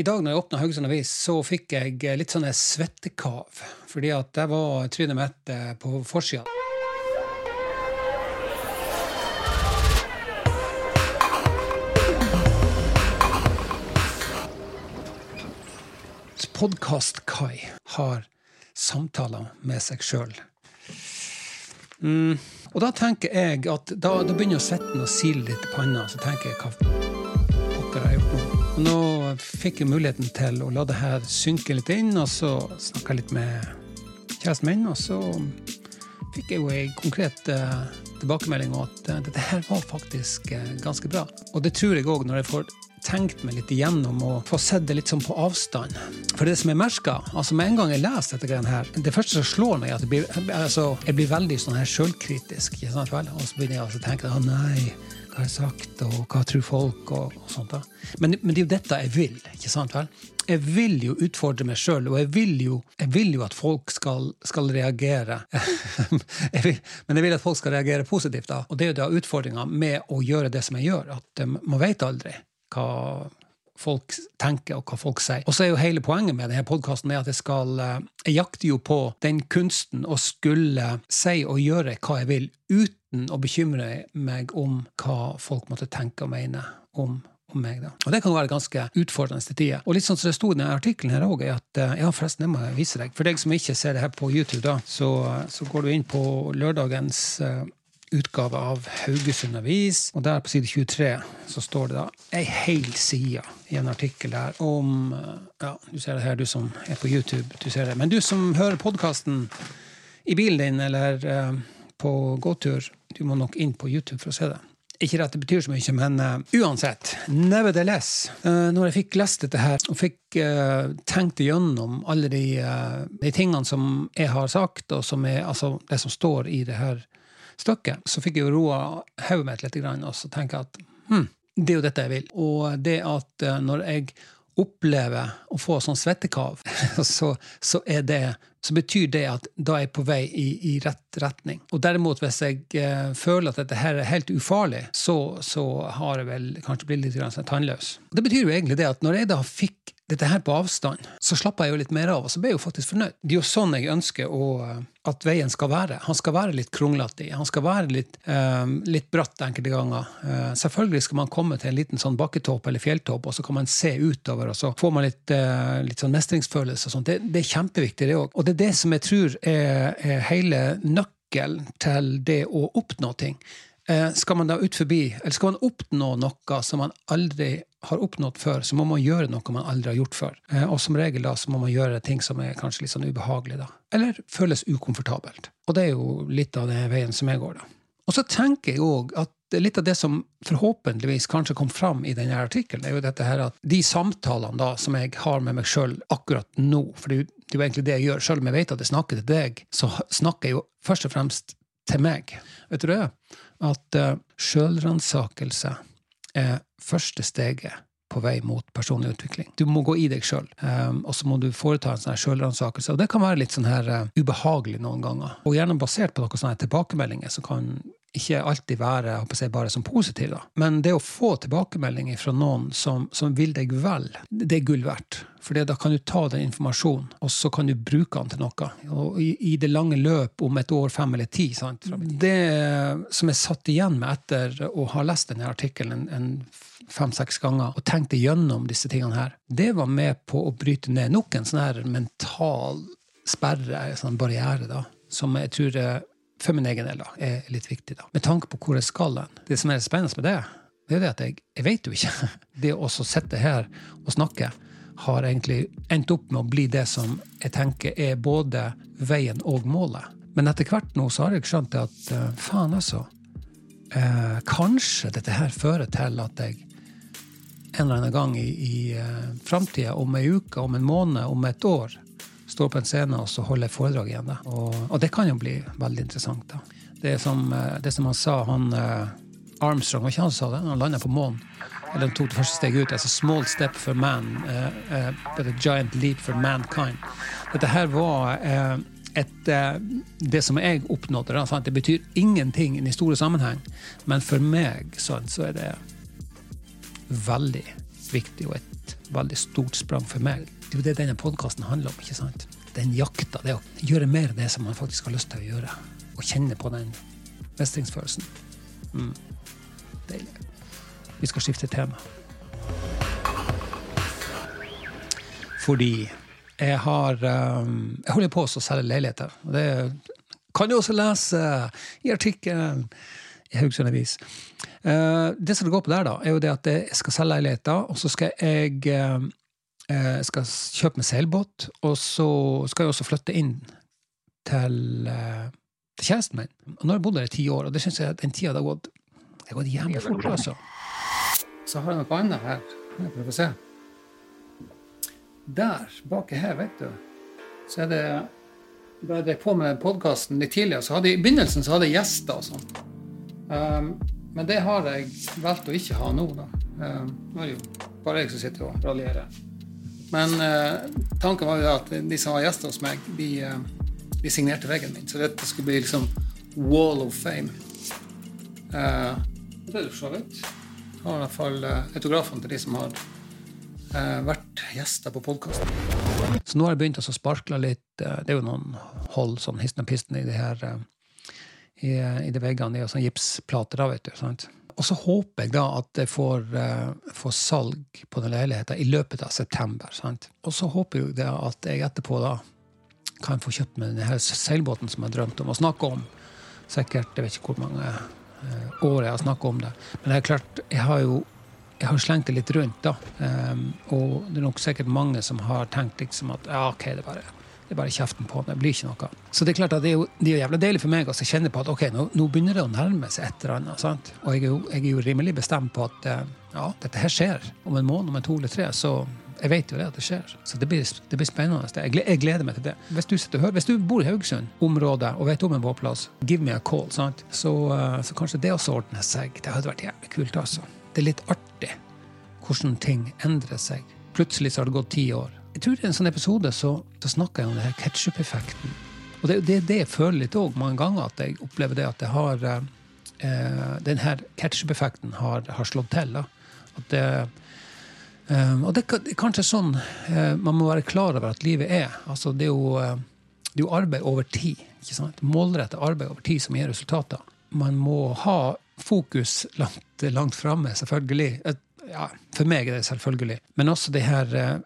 I dag når jeg åpna Haugesund Avis, så fikk jeg litt sånne svettekav. Fordi at der var trynet mitt eh, på forsida. Podkast-Kai har samtaler med seg sjøl. Mm. Og da tenker jeg at da, da begynner svetten å sile litt i panna. Så tenker jeg hva pokker har gjort nå? Og nå fikk jeg muligheten til å la det her synke litt inn, og så snakka litt med kjæresten min, og så fikk jeg jo ei konkret uh, tilbakemelding om at uh, dette her var faktisk uh, ganske bra. Og det tror jeg òg når jeg får tenkt meg litt igjennom og få sett det litt sånn på avstand. For det som jeg merka, altså med en gang jeg leser dette greiene her, det første som slår meg, er at jeg blir, altså, jeg blir veldig sånn her sjølkritisk. Og så begynner jeg å tenke å nei, har jeg sagt, og hva tror folk, og, og sånt. da. Men, men, det er jo dette jeg vil. ikke sant vel? Jeg vil jo utfordre meg sjøl, og jeg vil, jo, jeg vil, jo, at folk skal, skal reagere. jeg vil, men jeg vil at folk skal reagere positivt. da. Og det er jo da utfordringa med å gjøre det som jeg gjør, at man vet aldri hva folk tenker, og hva folk sier. Og så er jo hele poenget med denne podkasten at jeg skal eh, Jeg jakter jo på den kunsten å skulle si og gjøre hva jeg vil, uten å bekymre meg om hva folk måtte tenke og mene om om meg. Da. Og Det kan være ganske utfordrende til tider. Og litt sånn som det sto i denne artikkelen her òg, at eh, ja, forresten, jeg må vise deg. For deg som ikke ser det her på YouTube, da, så, så går du inn på lørdagens uh, utgave av Haugesund Avis. Og der på side 23 så står det da ei hel side i en artikkel der om Ja, du ser det her, du som er på YouTube. du ser det. Men du som hører podkasten i bilen din eller uh, på gåtur, du må nok inn på YouTube for å se det. Ikke at det betyr så mye, men uh, uansett. Nevertheless, uh, når jeg fikk lest dette her, og fikk uh, tenkt igjennom alle de, de, tingene som jeg har sagt, og som er, altså det som står i det her stykket, så fikk jeg jo roa hodet mitt litt, og så tenker jeg at hm, det er jo dette jeg vil. Og det at når jeg opplever å få sånn svettekav, så, så, det, så, betyr det at da er jeg på vei i, i rett retning. Og derimot, hvis jeg eh, føler at dette her er helt ufarlig, så, så har jeg vel kanskje blitt litt sånn tannløs. Det betyr jo egentlig det at når jeg da fikk dette her på avstand, så slappa jeg jo litt mer av, og så ble jeg jo faktisk fornøyd. Det er jo sånn jeg ønsker å, at veien skal være. Han skal være litt kronglete. Han skal være litt, um, litt bratt enkelte ganger. Uh, selvfølgelig skal man komme til en liten sånn bakketopp eller fjelltopp, og så kan man se utover, og så får man litt, uh, litt sånn mestringsfølelse og sånt. Det, det, er kjempeviktig, det òg. Og det er det som jeg tror er, er hele nøkkelen til det å oppnå ting. Uh, skal man da ut forbi, eller skal man oppnå noe som man aldri har oppnådd før, så må man gjøre noe man aldri har gjort før. Eh, og som regel da, så må man gjøre ting som er kanskje litt sånn ubehagelig, da. Eller føles ukomfortabelt. Og det er jo litt av den veien som jeg går, da. Og så tenker jeg òg at litt av det som forhåpentligvis kanskje kom fram i denne artikkelen, er jo dette her at de samtalene da som jeg har med meg sjøl akkurat nå, for det er jo egentlig det jeg gjør, sjøl om jeg vet at jeg snakker til deg, så snakker jeg jo først og fremst til meg. Vet du det? At uh, sjølransakelse er første steget på vei mot personlig utvikling. Du må gå i deg sjøl, um, og så må du foreta en sånn sjølransakelse. Og det kan være litt sånn her uh, ubehagelig noen ganger, og gjerne basert på noen sånne tilbakemeldinger som kan ikke alltid være si, bare som positiv, da. Men det å få tilbakemeldinger fra noen som, som vil deg vel, det er gull verdt. For da kan du ta den informasjonen, og så kan du bruke den til noe. Og i, i det lange løp, om et år, fem eller ti sant? Det som jeg satt igjen med etter å ha lest denne artikkelen en, en fem-seks ganger og tenkte gjennom disse tingene her, det var med på å bryte ned nok en sånn her mental sperre, en sånn barriere, da, som jeg tror for min egen del da, er litt viktig. da. Med tanke på hvor jeg skal hen. Det som er spennende med det, det er det at jeg, jeg vet jo ikke. Det å sitte her og snakke har egentlig endt opp med å bli det som jeg tenker er både veien og målet. Men etter hvert nå så har jeg skjønt at uh, faen, altså. Eh, kanskje dette her fører til at jeg en eller annen gang i, i uh, framtida, om ei uke, om en måned, om et år, står på en scene og så holder foredrag igjen. Da. Og, og, det kan jo bli veldig interessant. da. Det som, eh, det som han sa, han eh, Armstrong, var ikke han som sa det? Han landa på månen. Eller han tok det første steget ut. altså 'Small step for man, uh, but a giant leap for mankind'. Dette her var et, det som jeg oppnådde. Da, sant? Det betyr ingenting i den store sammenheng, men for meg sant, så er det veldig viktig og et veldig stort sprang for meg. Det er jo det denne podkasten handler om. ikke sant? Den jakta, det å gjøre mer det som man faktisk har lyst til å gjøre. Og kjenne på den mestringsfølelsen. Mm. Deilig. Vi skal skifte tema. Fordi jeg har um, Jeg holder på å selge leiligheter. Og det kan du også lese i artikkelen i Haugesund Avis. Uh, det som det går på der, da, er jo det at jeg skal selge leiligheter, og så skal jeg uh, skal kjøpe meg seilbåt, og så skal jeg også flytte inn til, uh, til kjæresten min. Og nå har jeg bodd der i ti år, og det syns jeg at den tida har gått, det har gått jævlig fort. altså. Så har jeg noe annet her. Jeg å se? Der, baki her, vet du, så er det Da jeg drev på med podkasten litt tidligere, så hadde jeg, i begynnelsen så hadde jeg gjester og sånn. Um, men det har jeg valgt å ikke ha nå, da. Um, nå er det jo bare jeg som sitter og raljerer. Men uh, tanken var jo at de som var gjester hos meg, de, uh, de signerte veggen min. Så dette skulle bli liksom wall of fame. Uh, det er det for så vidt. Har i hvert fall autografene til de som har uh, vært gjester på podkasten. Så nå har jeg begynt å sparkle litt. Det er jo noen hold sånn histen og pisten i det her i, i de veggene. Det er sånn gipsplater, da, vet du. sant? Og så håper jeg da at jeg får, får salg på den leiligheten i løpet av september. sant? Og så håper jeg da at jeg etterpå da kan få kjøpt meg denne seilbåten som jeg drømte om å snakke om. Sikkert, jeg vet ikke hvor mange år jeg har snakka om det. Men det er klart, jeg har jo jeg har slengt det litt rundt, da. Um, og det er nok sikkert mange som har tenkt liksom at ja, ok, det er bare, det er bare kjeften på. Det blir ikke noe. Så det er klart at det er jo, det er jævla deilig for meg å kjenne på at ok, nå, nå, begynner det å nærme seg et eller annet. sant? Og jeg er, jo, jeg er jo rimelig bestemt på at uh, ja, dette her skjer. Om en måned, om en to eller tre. Så jeg vet jo det at det skjer. Så det blir, det blir spennende. Jeg, gleder meg til det. Hvis du, hører, hvis du bor i Haugesund, området, og vet om en båtplass, give me a call. sant? Så, uh, så kanskje det også ordner seg. Det hadde vært jævlig kult, altså. Det er litt artig hvordan ting endrer seg. Plutselig så har det gått ti år. Jeg tror I en sånn episode så, så snakker jeg om det her ketsjup-effekten. Og det er det, det, jeg føler litt òg mange ganger, at jeg opplever det at det har eh, den her ketsjup-effekten har, har, slått til. Da. At det, eh, og det er kanskje sånn eh, man må være klar over at livet er. Altså, det, er jo, eh, det er jo arbeid over tid. ikke sant? Målrettet arbeid over tid som gir resultater. Man må ha fokus langt, langt framme, selvfølgelig. Ja, For meg er det selvfølgelig. Men også det her, eh,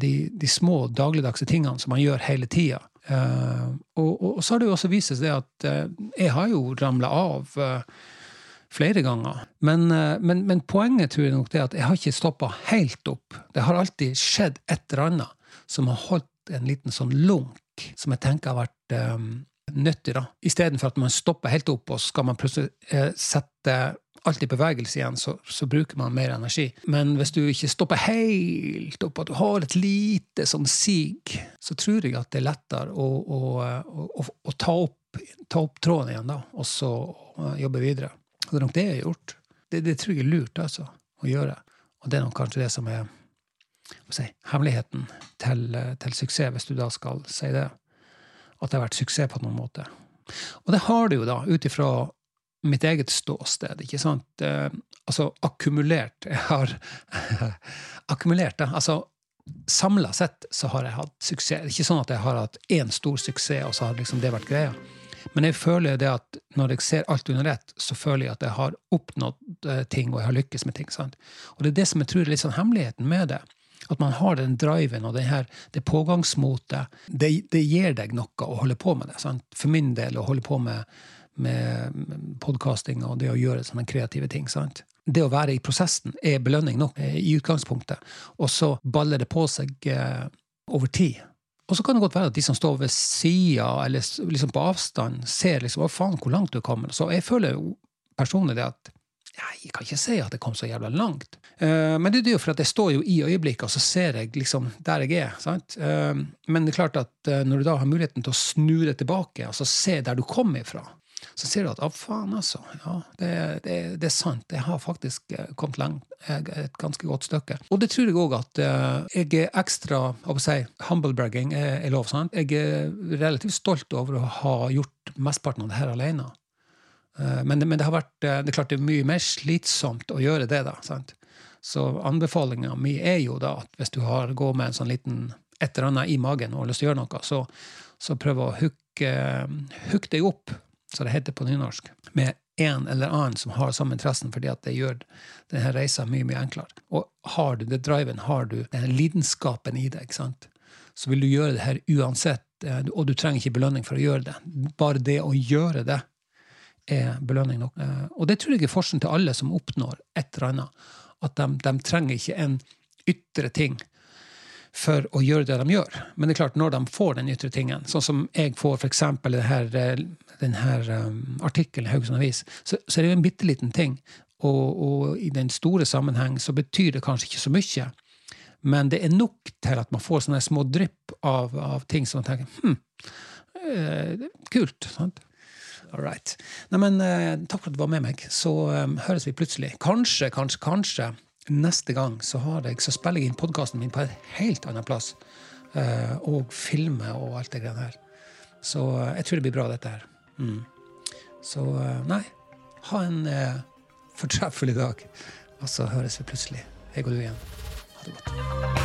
de, de små dagligdagse tingene som man gjør hele tida. Uh, og, og, og, så har det jo også vist seg at uh, jeg har jo ramla av uh, flere ganger. Men, men, men, poenget tror jeg nok det at jeg har ikke stoppa helt opp. Det har alltid skjedd et eller annet som har holdt en liten sånn lunk, som jeg tenker har vært um, nyttig. da. Istedenfor at man stopper helt opp, og skal man plutselig sette alt i bevegelse igjen, så, så, bruker man mer energi. Men hvis du ikke stopper helt opp, at du har et lite sånn sig, så tror jeg at det er lettere å, å, å, å ta, opp, ta, opp, tråden igjen, da, og så jobbe videre. Og det er nok det jeg har gjort. Det, det tror jeg er lurt altså, å gjøre. Og det er nok kanskje det som er si, hemmeligheten til, til, suksess, hvis du da skal si det. At det har vært suksess på noen måte. Og det har det jo, da, ut ifra mitt eget ståsted. ikke sant? Eh, altså akkumulert. Jeg har akkumulert det. Altså samla sett så har jeg hatt suksess. Det er ikke sånn at jeg har hatt én stor suksess, og så har liksom det vært greia. Men jeg føler det at når jeg ser alt under ett, så føler jeg at jeg har oppnådd eh, ting, og jeg har lykkes med ting. sant? Og det er det som jeg tror er litt sånn hemmeligheten med det. At man har den driven og det, her, det pågangsmotet. Det, det, gir deg noe å holde på med det. Sant? For min del å holde på med med podkasting og det å gjøre sånne kreative ting. sant? Det å være i prosessen er belønning nok eh, i utgangspunktet, og så baller det på seg eh, over tid. Og så kan det godt være at de som står ved sida, eller liksom på avstand, ser liksom, hva faen, hvor langt du kommer. Så jeg føler jo personlig det at jeg kan ikke si at jeg kom så jævla langt. Uh, men det er jo for at jeg står jo i øyeblikket, og så ser jeg liksom der jeg er. sant? Uh, men det er klart at uh, når du da har muligheten til å snu det tilbake, altså se der du kom ifra, så ser du at å, faen, altså. Ja, det, det, det, er sant. Jeg har faktisk kommet langt, et ganske godt stykke. Og det tror jeg òg at jeg er ekstra å si, humble bragging er, er lov. sant? Jeg er relativt stolt over å ha gjort mesteparten av det her alene. Uh, men, det, men det, har vært, det er klart det er mye mer slitsomt å gjøre det, da. sant? Så anbefalinga mi er jo da at hvis du har gått med en sånn liten et eller annet i magen og har lyst til å gjøre noe, så, så prøv å hooke hook deg opp, som det heter på nynorsk, med en eller annen som har samme interessen, fordi at det gjør denne reisa mye mye enklere. Og har du det driven, har du den lidenskapen i deg, sant? så vil du gjøre det her uansett, eh, og du trenger ikke belønning for å gjøre det. Bare det å gjøre det er belønning nok. Eh, og det tror jeg er forskjellen til alle som oppnår et eller annet. At de, de trenger ikke en ytre ting for å gjøre det de gjør. Men det er klart, når de får den ytre tingen, sånn som jeg får f.eks. denne, denne um, artikkelen i Haugesund Avis, så, så, er det jo en bitte liten ting. Og, og, i den store sammenheng så betyr det kanskje ikke så mye. Men det er nok til at man får sånne små drypp av, av ting som man tenker hm, eh, kult. sant? All right. Neimen, eh, takk for at du var med meg. Så um, høres vi plutselig. Kanskje, kanskje, kanskje neste gang så, jeg, så spiller jeg inn podkasten min på et helt annet plass. Uh, og filmer og alt det greiene her. Så uh, jeg tror det blir bra, dette her. Mm. Så uh, nei, ha en fortreffelig dag. Og så høres vi plutselig, jeg og du igjen. Ha det godt.